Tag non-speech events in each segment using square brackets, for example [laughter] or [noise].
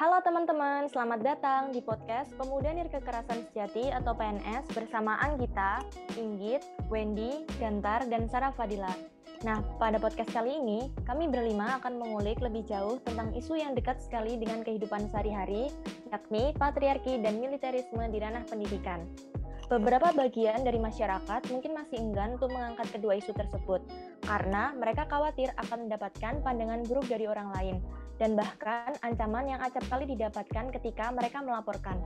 Halo teman-teman, selamat datang di podcast Pemuda Nirkekerasan Sejati atau PNS bersama Anggita, Inggit, Wendy, Gantar, dan Sarah Fadila. Nah, pada podcast kali ini, kami berlima akan mengulik lebih jauh tentang isu yang dekat sekali dengan kehidupan sehari-hari, yakni patriarki dan militerisme di ranah pendidikan. Beberapa bagian dari masyarakat mungkin masih enggan untuk mengangkat kedua isu tersebut, karena mereka khawatir akan mendapatkan pandangan buruk dari orang lain, dan bahkan ancaman yang acap kali didapatkan ketika mereka melaporkan.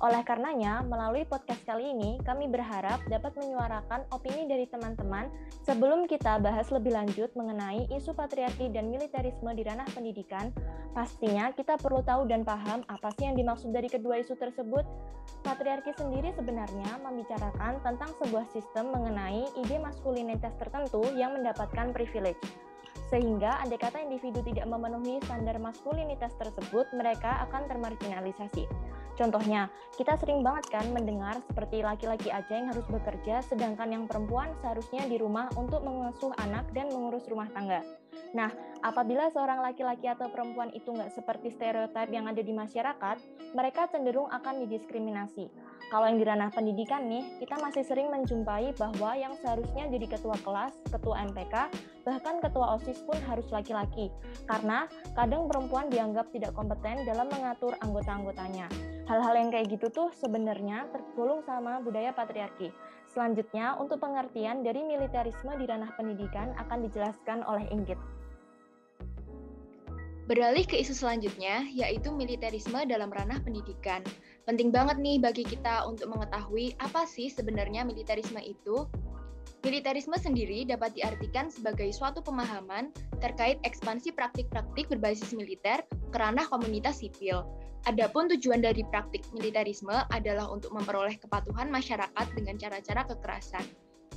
Oleh karenanya, melalui podcast kali ini, kami berharap dapat menyuarakan opini dari teman-teman sebelum kita bahas lebih lanjut mengenai isu patriarki dan militerisme di ranah pendidikan. Pastinya kita perlu tahu dan paham apa sih yang dimaksud dari kedua isu tersebut. Patriarki sendiri sebenarnya membicarakan tentang sebuah sistem mengenai ide maskulinitas tertentu yang mendapatkan privilege sehingga andai kata individu tidak memenuhi standar maskulinitas tersebut, mereka akan termarginalisasi. Contohnya, kita sering banget kan mendengar seperti laki-laki aja yang harus bekerja, sedangkan yang perempuan seharusnya di rumah untuk mengasuh anak dan mengurus rumah tangga. Nah, apabila seorang laki-laki atau perempuan itu nggak seperti stereotip yang ada di masyarakat, mereka cenderung akan didiskriminasi. Kalau yang di ranah pendidikan nih, kita masih sering menjumpai bahwa yang seharusnya jadi ketua kelas, ketua MPK, bahkan ketua OSIS pun harus laki-laki, karena kadang perempuan dianggap tidak kompeten dalam mengatur anggota-anggotanya. Hal-hal yang kayak gitu tuh sebenarnya tergolong sama budaya patriarki. Selanjutnya, untuk pengertian dari militerisme di ranah pendidikan akan dijelaskan oleh Inggit. Beralih ke isu selanjutnya, yaitu militerisme dalam ranah pendidikan. Penting banget nih bagi kita untuk mengetahui apa sih sebenarnya militerisme itu. Militerisme sendiri dapat diartikan sebagai suatu pemahaman terkait ekspansi praktik-praktik berbasis militer ke ranah komunitas sipil. Adapun tujuan dari praktik militerisme adalah untuk memperoleh kepatuhan masyarakat dengan cara-cara kekerasan.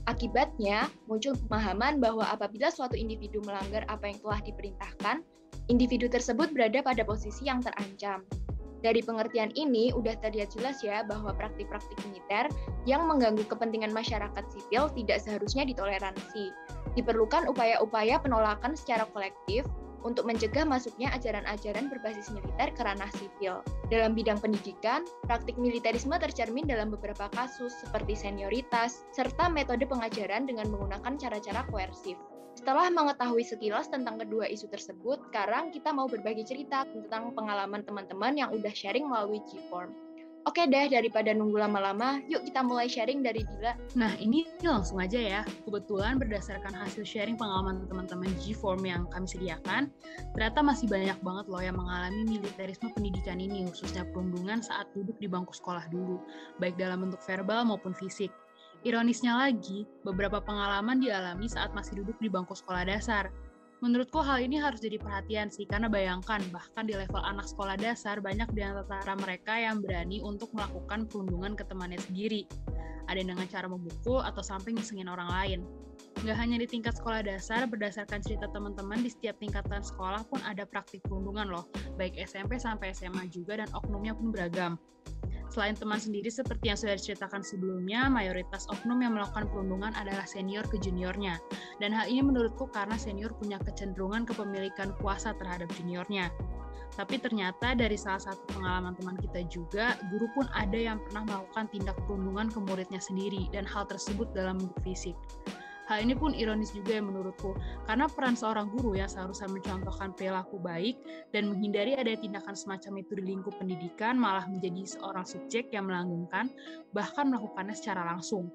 Akibatnya, muncul pemahaman bahwa apabila suatu individu melanggar apa yang telah diperintahkan, individu tersebut berada pada posisi yang terancam. Dari pengertian ini, udah terlihat jelas ya bahwa praktik-praktik militer yang mengganggu kepentingan masyarakat sipil tidak seharusnya ditoleransi. Diperlukan upaya-upaya penolakan secara kolektif untuk mencegah masuknya ajaran-ajaran berbasis militer ke ranah sipil. Dalam bidang pendidikan, praktik militerisme tercermin dalam beberapa kasus seperti senioritas, serta metode pengajaran dengan menggunakan cara-cara koersif. Setelah mengetahui sekilas tentang kedua isu tersebut, sekarang kita mau berbagi cerita tentang pengalaman teman-teman yang udah sharing melalui G-Form. Oke deh, daripada nunggu lama-lama, yuk kita mulai sharing dari Dila. Nah, ini langsung aja ya. Kebetulan berdasarkan hasil sharing pengalaman teman-teman G-Form yang kami sediakan, ternyata masih banyak banget loh yang mengalami militerisme pendidikan ini, khususnya perundungan saat duduk di bangku sekolah dulu, baik dalam bentuk verbal maupun fisik. Ironisnya lagi, beberapa pengalaman dialami saat masih duduk di bangku sekolah dasar. Menurutku hal ini harus jadi perhatian sih, karena bayangkan bahkan di level anak sekolah dasar banyak di antara mereka yang berani untuk melakukan perundungan ke temannya sendiri. Ada yang dengan cara memukul atau sampai ngisengin orang lain. Nggak hanya di tingkat sekolah dasar, berdasarkan cerita teman-teman di setiap tingkatan sekolah pun ada praktik perundungan loh, baik SMP sampai SMA juga dan oknumnya pun beragam. Selain teman sendiri seperti yang sudah diceritakan sebelumnya, mayoritas oknum yang melakukan perundungan adalah senior ke juniornya. Dan hal ini menurutku karena senior punya kecenderungan kepemilikan kuasa terhadap juniornya. Tapi ternyata dari salah satu pengalaman teman kita juga, guru pun ada yang pernah melakukan tindak perundungan ke muridnya sendiri dan hal tersebut dalam bentuk fisik. Hal ini pun ironis juga ya menurutku, karena peran seorang guru yang seharusnya mencontohkan perilaku baik dan menghindari ada tindakan semacam itu di lingkup pendidikan malah menjadi seorang subjek yang melanggengkan, bahkan melakukannya secara langsung.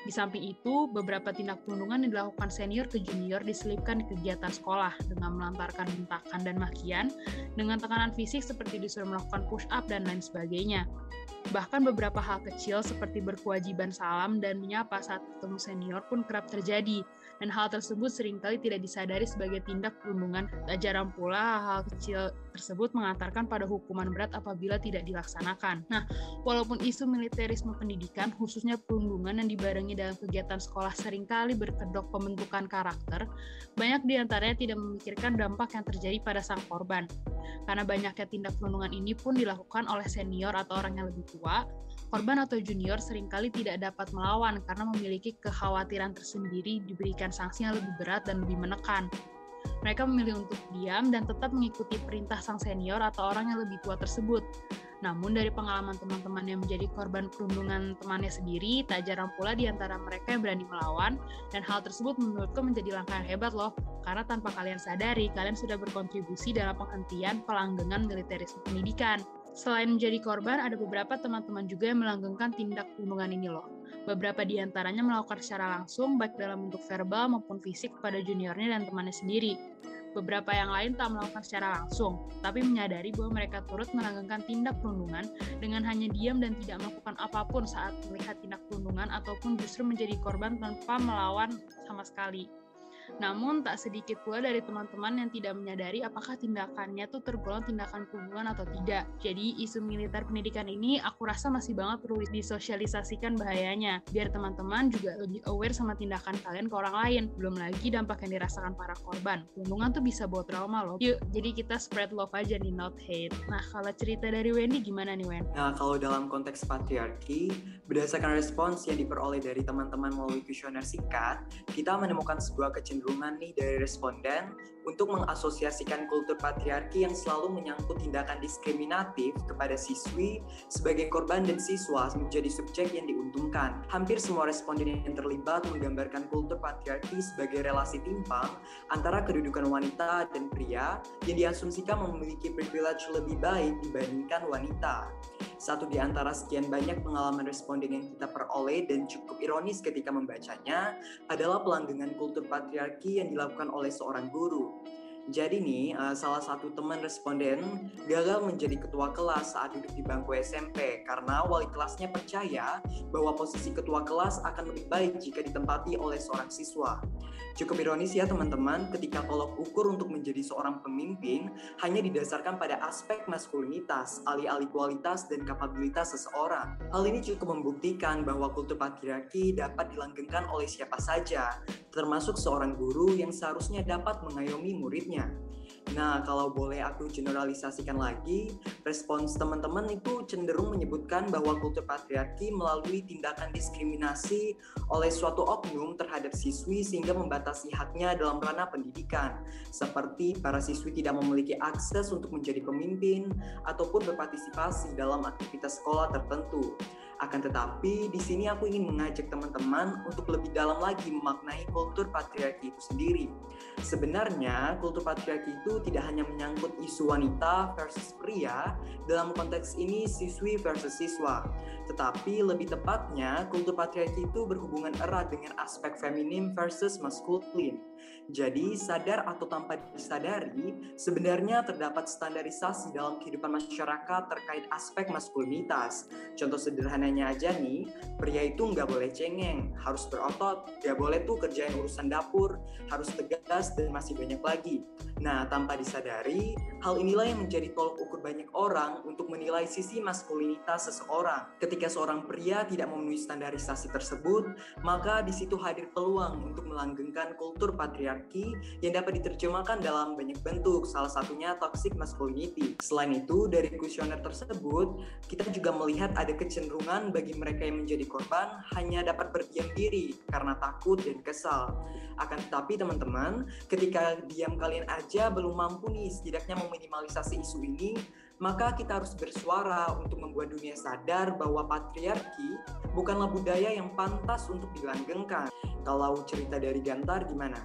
Di samping itu, beberapa tindak perundungan yang dilakukan senior ke junior diselipkan di kegiatan sekolah dengan melantarkan bentakan dan makian dengan tekanan fisik seperti disuruh melakukan push up dan lain sebagainya. Bahkan beberapa hal kecil seperti berkewajiban salam dan menyapa saat ketemu senior pun kerap terjadi, dan hal tersebut sering kali tidak disadari sebagai tindak perundungan. Tak jarang pula hal-hal kecil tersebut mengantarkan pada hukuman berat apabila tidak dilaksanakan. Nah, walaupun isu militerisme pendidikan, khususnya perundungan yang dibarengi dalam kegiatan sekolah sering kali berkedok pembentukan karakter, banyak di antaranya tidak memikirkan dampak yang terjadi pada sang korban. Karena banyaknya tindak perundungan ini pun dilakukan oleh senior atau orang yang lebih tua, korban atau junior sering kali tidak dapat melawan karena memiliki kekhawatiran tersendiri diberikan sanksi yang lebih berat dan lebih menekan. Mereka memilih untuk diam dan tetap mengikuti perintah sang senior atau orang yang lebih tua tersebut. Namun dari pengalaman teman-teman yang menjadi korban perundungan temannya sendiri, tak jarang pula di antara mereka yang berani melawan, dan hal tersebut menurutku menjadi langkah yang hebat loh, karena tanpa kalian sadari, kalian sudah berkontribusi dalam penghentian pelanggengan militerisme pendidikan. Selain menjadi korban, ada beberapa teman-teman juga yang melanggengkan tindak perundungan ini loh. Beberapa di antaranya melakukan secara langsung, baik dalam bentuk verbal maupun fisik kepada juniornya dan temannya sendiri. Beberapa yang lain tak melakukan secara langsung, tapi menyadari bahwa mereka turut melanggengkan tindak perundungan dengan hanya diam dan tidak melakukan apa pun saat melihat tindak perundungan ataupun justru menjadi korban tanpa melawan sama sekali. Namun tak sedikit pula dari teman-teman yang tidak menyadari apakah tindakannya itu tergolong tindakan perundungan atau tidak. Jadi isu militer pendidikan ini aku rasa masih banget perlu disosialisasikan bahayanya, biar teman-teman juga lebih aware sama tindakan kalian ke orang lain. Belum lagi dampak yang dirasakan para korban. Perundungan tuh bisa bawa trauma loh. Yuk, jadi kita spread love aja nih, not hate. Nah, kalau cerita dari Wendy gimana nih, Wen? Nah, kalau dalam konteks patriarki, berdasarkan respons yang diperoleh dari teman-teman melalui kuesioner singkat, kita menemukan sebuah kecenderungan kecenderungan nih dari responden untuk mengasosiasikan kultur patriarki yang selalu menyangkut tindakan diskriminatif kepada siswi sebagai korban dan siswa menjadi subjek yang diuntungkan. Hampir semua responden yang terlibat menggambarkan kultur patriarki sebagai relasi timpang antara kedudukan wanita dan pria yang diasumsikan memiliki privilege lebih baik dibandingkan wanita. Satu di antara sekian banyak pengalaman responden yang kita peroleh dan cukup ironis ketika membacanya adalah pelanggengan kultur patriarki yang dilakukan oleh seorang guru. Jadi nih, uh, salah satu teman responden gagal menjadi ketua kelas saat duduk di bangku SMP karena wali kelasnya percaya bahwa posisi ketua kelas akan lebih baik jika ditempati oleh seorang siswa. Cukup ironis ya teman-teman, ketika tolok ukur untuk menjadi seorang pemimpin hanya didasarkan pada aspek maskulinitas, alih-alih kualitas dan kapabilitas seseorang. Hal ini cukup membuktikan bahwa kultur patriarki dapat dilanggengkan oleh siapa saja, termasuk seorang guru yang seharusnya dapat mengayomi muridnya. Nah, kalau boleh aku generalisasikan lagi, respons teman-teman itu cenderung menyebutkan bahwa kultur patriarki melalui tindakan diskriminasi oleh suatu oknum terhadap siswi sehingga membatasi haknya dalam ranah pendidikan, seperti para siswi tidak memiliki akses untuk menjadi pemimpin ataupun berpartisipasi dalam aktivitas sekolah tertentu. Akan tetapi, di sini aku ingin mengajak teman-teman untuk lebih dalam lagi memaknai kultur patriarki itu sendiri. Sebenarnya, kultur patriarki itu tidak hanya menyangkut isu wanita versus pria, dalam konteks ini siswi versus siswa. Tetapi lebih tepatnya, kultur patriarki itu berhubungan erat dengan aspek feminim versus maskulin. Jadi, sadar atau tanpa disadari, sebenarnya terdapat standarisasi dalam kehidupan masyarakat terkait aspek maskulinitas. Contoh sederhananya aja nih, pria itu nggak boleh cengeng, harus berotot, nggak boleh tuh kerjain urusan dapur, harus tegas, dan masih banyak lagi. Nah, tanpa disadari, hal inilah yang menjadi tolok ukur banyak orang untuk menilai sisi maskulinitas seseorang. Ketika seorang pria tidak memenuhi standarisasi tersebut, maka di situ hadir peluang untuk melanggengkan kultur patriarki yang dapat diterjemahkan dalam banyak bentuk, salah satunya toxic masculinity. Selain itu, dari kuesioner tersebut, kita juga melihat ada kecenderungan bagi mereka yang menjadi korban hanya dapat berdiam diri karena takut dan kesal. Akan tetapi teman-teman, ketika diam kalian aja belum mampu nih setidaknya meminimalisasi isu ini, maka kita harus bersuara untuk membuat dunia sadar bahwa patriarki bukanlah budaya yang pantas untuk dilanggengkan. Kalau cerita dari Gantar gimana?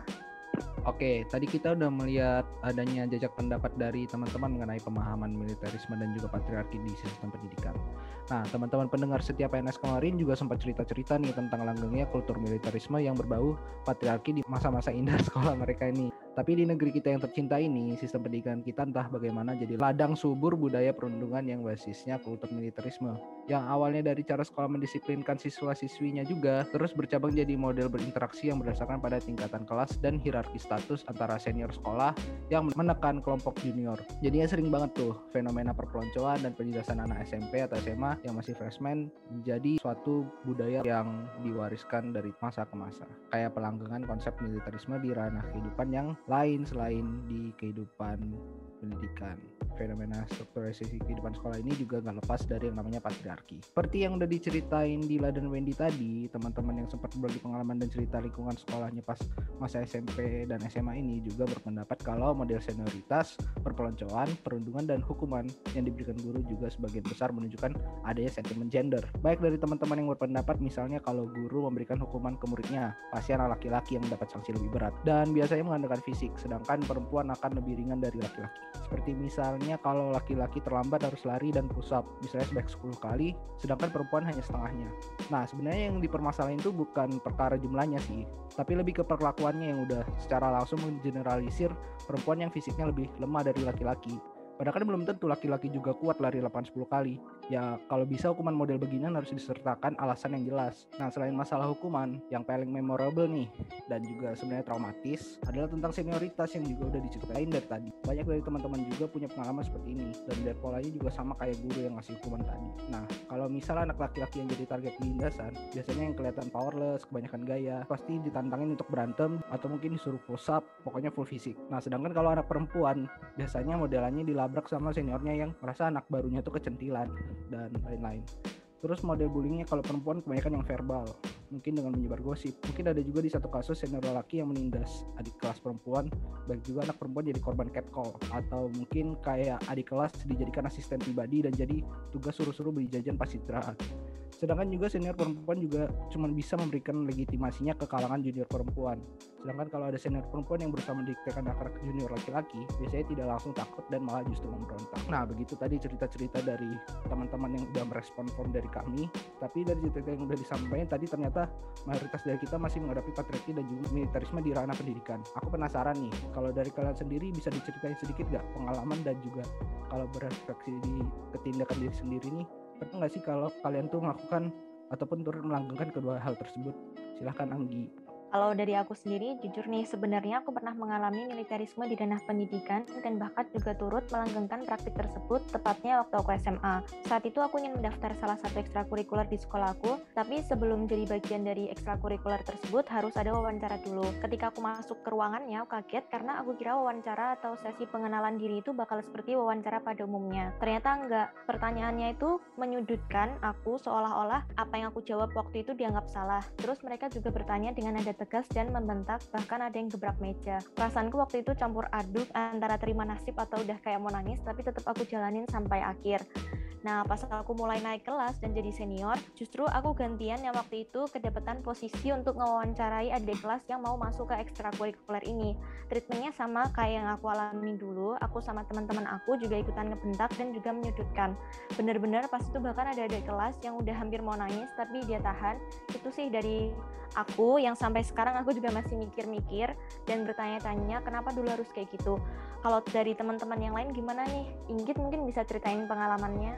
Oke, tadi kita udah melihat adanya jejak pendapat dari teman-teman mengenai pemahaman militerisme dan juga patriarki di sistem pendidikan. Nah, teman-teman pendengar setiap PNS kemarin juga sempat cerita-cerita nih tentang langgengnya kultur militerisme yang berbau patriarki di masa-masa indah [laughs] sekolah mereka ini. Tapi di negeri kita yang tercinta ini, sistem pendidikan kita entah bagaimana jadi ladang subur budaya perundungan yang basisnya kultur militerisme. Yang awalnya dari cara sekolah mendisiplinkan siswa-siswinya juga, terus bercabang jadi model berinteraksi yang berdasarkan pada tingkatan kelas dan hierarki status antara senior sekolah yang menekan kelompok junior. Jadinya sering banget tuh fenomena perpeloncoan dan penjelasan anak SMP atau SMA yang masih freshman menjadi suatu budaya yang diwariskan dari masa ke masa. Kayak pelanggengan konsep militerisme di ranah kehidupan yang lain selain di kehidupan pendidikan fenomena strukturalisasi kehidupan sekolah ini juga nggak lepas dari yang namanya patriarki. Seperti yang udah diceritain Dila dan Wendy tadi, teman-teman yang sempat berbagi pengalaman dan cerita lingkungan sekolahnya pas masa SMP dan SMA ini juga berpendapat kalau model senioritas, perpeloncoan, perundungan, dan hukuman yang diberikan guru juga sebagian besar menunjukkan adanya sentimen gender. Baik dari teman-teman yang berpendapat misalnya kalau guru memberikan hukuman ke muridnya, pasti anak laki-laki yang mendapat sanksi lebih berat. Dan biasanya mengandalkan fisik, sedangkan perempuan akan lebih ringan dari laki-laki. Seperti misalnya kalau laki-laki terlambat harus lari dan push up misalnya sebanyak 10 kali sedangkan perempuan hanya setengahnya. Nah sebenarnya yang dipermasalahin itu bukan perkara jumlahnya sih tapi lebih ke perlakuannya yang udah secara langsung mengeneralisir perempuan yang fisiknya lebih lemah dari laki-laki Padahal kan belum tentu laki-laki juga kuat lari 8-10 kali. Ya kalau bisa hukuman model beginian harus disertakan alasan yang jelas. Nah selain masalah hukuman, yang paling memorable nih dan juga sebenarnya traumatis adalah tentang senioritas yang juga udah diceritain dari tadi. Banyak dari teman-teman juga punya pengalaman seperti ini dan dari polanya juga sama kayak guru yang ngasih hukuman tadi. Nah kalau misalnya anak laki-laki yang jadi target penindasan, biasanya yang kelihatan powerless, kebanyakan gaya, pasti ditantangin untuk berantem atau mungkin disuruh push up, pokoknya full fisik. Nah sedangkan kalau anak perempuan, biasanya modelannya dilakukan ditabrak sama seniornya yang merasa anak barunya tuh kecentilan dan lain-lain. Terus model bullyingnya kalau perempuan kebanyakan yang verbal, mungkin dengan menyebar gosip. Mungkin ada juga di satu kasus senior laki yang menindas adik kelas perempuan, baik juga anak perempuan jadi korban catcall atau mungkin kayak adik kelas dijadikan asisten pribadi dan jadi tugas suruh-suruh beli jajan pas istirahat. Sedangkan juga senior perempuan juga cuma bisa memberikan legitimasinya ke kalangan junior perempuan. Sedangkan kalau ada senior perempuan yang berusaha mendiktekan akar junior laki-laki, biasanya tidak langsung takut dan malah justru memberontak. Nah, begitu tadi cerita-cerita dari teman-teman yang udah merespon form dari kami. Tapi dari cerita yang udah disampaikan tadi ternyata mayoritas dari kita masih menghadapi patriarki dan juga militerisme di ranah pendidikan. Aku penasaran nih, kalau dari kalian sendiri bisa diceritain sedikit gak pengalaman dan juga kalau berefleksi di ketindakan diri sendiri nih pernah nggak sih kalau kalian tuh melakukan ataupun turut melanggengkan kedua hal tersebut? Silahkan Anggi. Kalau dari aku sendiri, jujur nih, sebenarnya aku pernah mengalami militerisme di ranah pendidikan dan bahkan juga turut melanggengkan praktik tersebut tepatnya waktu aku SMA. Saat itu aku ingin mendaftar salah satu ekstrakurikuler di sekolahku, tapi sebelum jadi bagian dari ekstrakurikuler tersebut harus ada wawancara dulu. Ketika aku masuk ke ruangannya, aku kaget karena aku kira wawancara atau sesi pengenalan diri itu bakal seperti wawancara pada umumnya. Ternyata enggak. Pertanyaannya itu menyudutkan aku seolah-olah apa yang aku jawab waktu itu dianggap salah. Terus mereka juga bertanya dengan ada tegas dan membentak, bahkan ada yang gebrak meja. Perasaanku waktu itu campur aduk antara terima nasib atau udah kayak mau nangis, tapi tetap aku jalanin sampai akhir. Nah, pas aku mulai naik kelas dan jadi senior, justru aku gantian yang waktu itu kedapatan posisi untuk ngewawancarai adik kelas yang mau masuk ke ekstrakurikuler ini. Treatmentnya sama kayak yang aku alami dulu, aku sama teman-teman aku juga ikutan ngebentak dan juga menyudutkan. Bener-bener pas itu bahkan ada adik kelas yang udah hampir mau nangis, tapi dia tahan. Itu sih dari aku yang sampai sekarang aku juga masih mikir-mikir dan bertanya-tanya kenapa dulu harus kayak gitu. Kalau dari teman-teman yang lain gimana nih? Inggit mungkin bisa ceritain pengalamannya.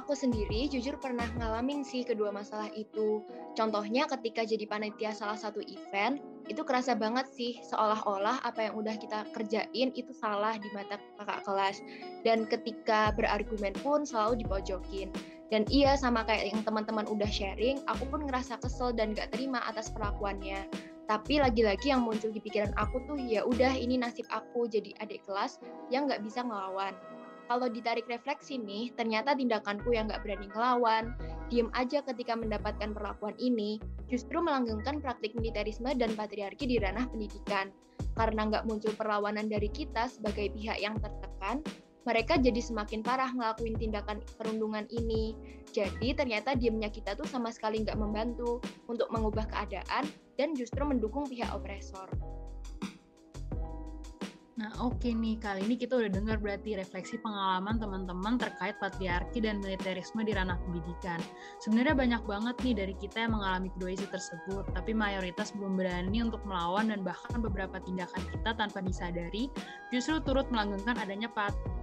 Aku sendiri jujur pernah ngalamin sih kedua masalah itu. Contohnya ketika jadi panitia salah satu event, itu kerasa banget sih seolah-olah apa yang udah kita kerjain itu salah di mata kakak kelas. Dan ketika berargumen pun selalu dipojokin. Dan iya sama kayak yang teman-teman udah sharing, aku pun ngerasa kesel dan gak terima atas perlakuannya tapi lagi-lagi yang muncul di pikiran aku tuh ya udah ini nasib aku jadi adik kelas yang nggak bisa ngelawan kalau ditarik refleksi nih, ternyata tindakanku yang nggak berani ngelawan, diem aja ketika mendapatkan perlakuan ini, justru melanggengkan praktik militerisme dan patriarki di ranah pendidikan. Karena nggak muncul perlawanan dari kita sebagai pihak yang tertekan, mereka jadi semakin parah ngelakuin tindakan perundungan ini. Jadi ternyata diemnya kita tuh sama sekali nggak membantu untuk mengubah keadaan dan justru mendukung pihak opresor. Nah, oke okay nih, kali ini kita udah dengar berarti refleksi pengalaman teman-teman terkait patriarki dan militerisme di ranah pendidikan. Sebenarnya banyak banget nih dari kita yang mengalami kedua isu tersebut, tapi mayoritas belum berani untuk melawan dan bahkan beberapa tindakan kita tanpa disadari justru turut melanggengkan adanya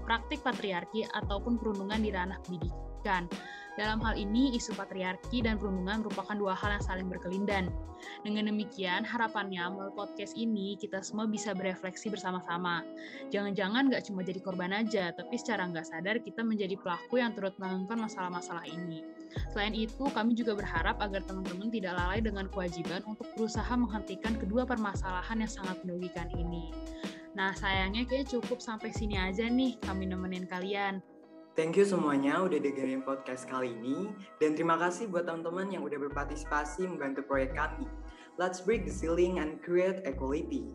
praktik patriarki ataupun perundungan di ranah pendidikan. Dalam hal ini, isu patriarki dan perundungan merupakan dua hal yang saling berkelindan. Dengan demikian, harapannya melalui podcast ini kita semua bisa berefleksi bersama-sama. Jangan-jangan nggak cuma jadi korban aja, tapi secara nggak sadar kita menjadi pelaku yang turut melakukan masalah-masalah ini. Selain itu, kami juga berharap agar teman-teman tidak lalai dengan kewajiban untuk berusaha menghentikan kedua permasalahan yang sangat merugikan ini. Nah, sayangnya kayak cukup sampai sini aja nih kami nemenin kalian. Thank you semuanya udah dengerin podcast kali ini dan terima kasih buat teman-teman yang udah berpartisipasi membantu proyek kami. Let's break the ceiling and create equality.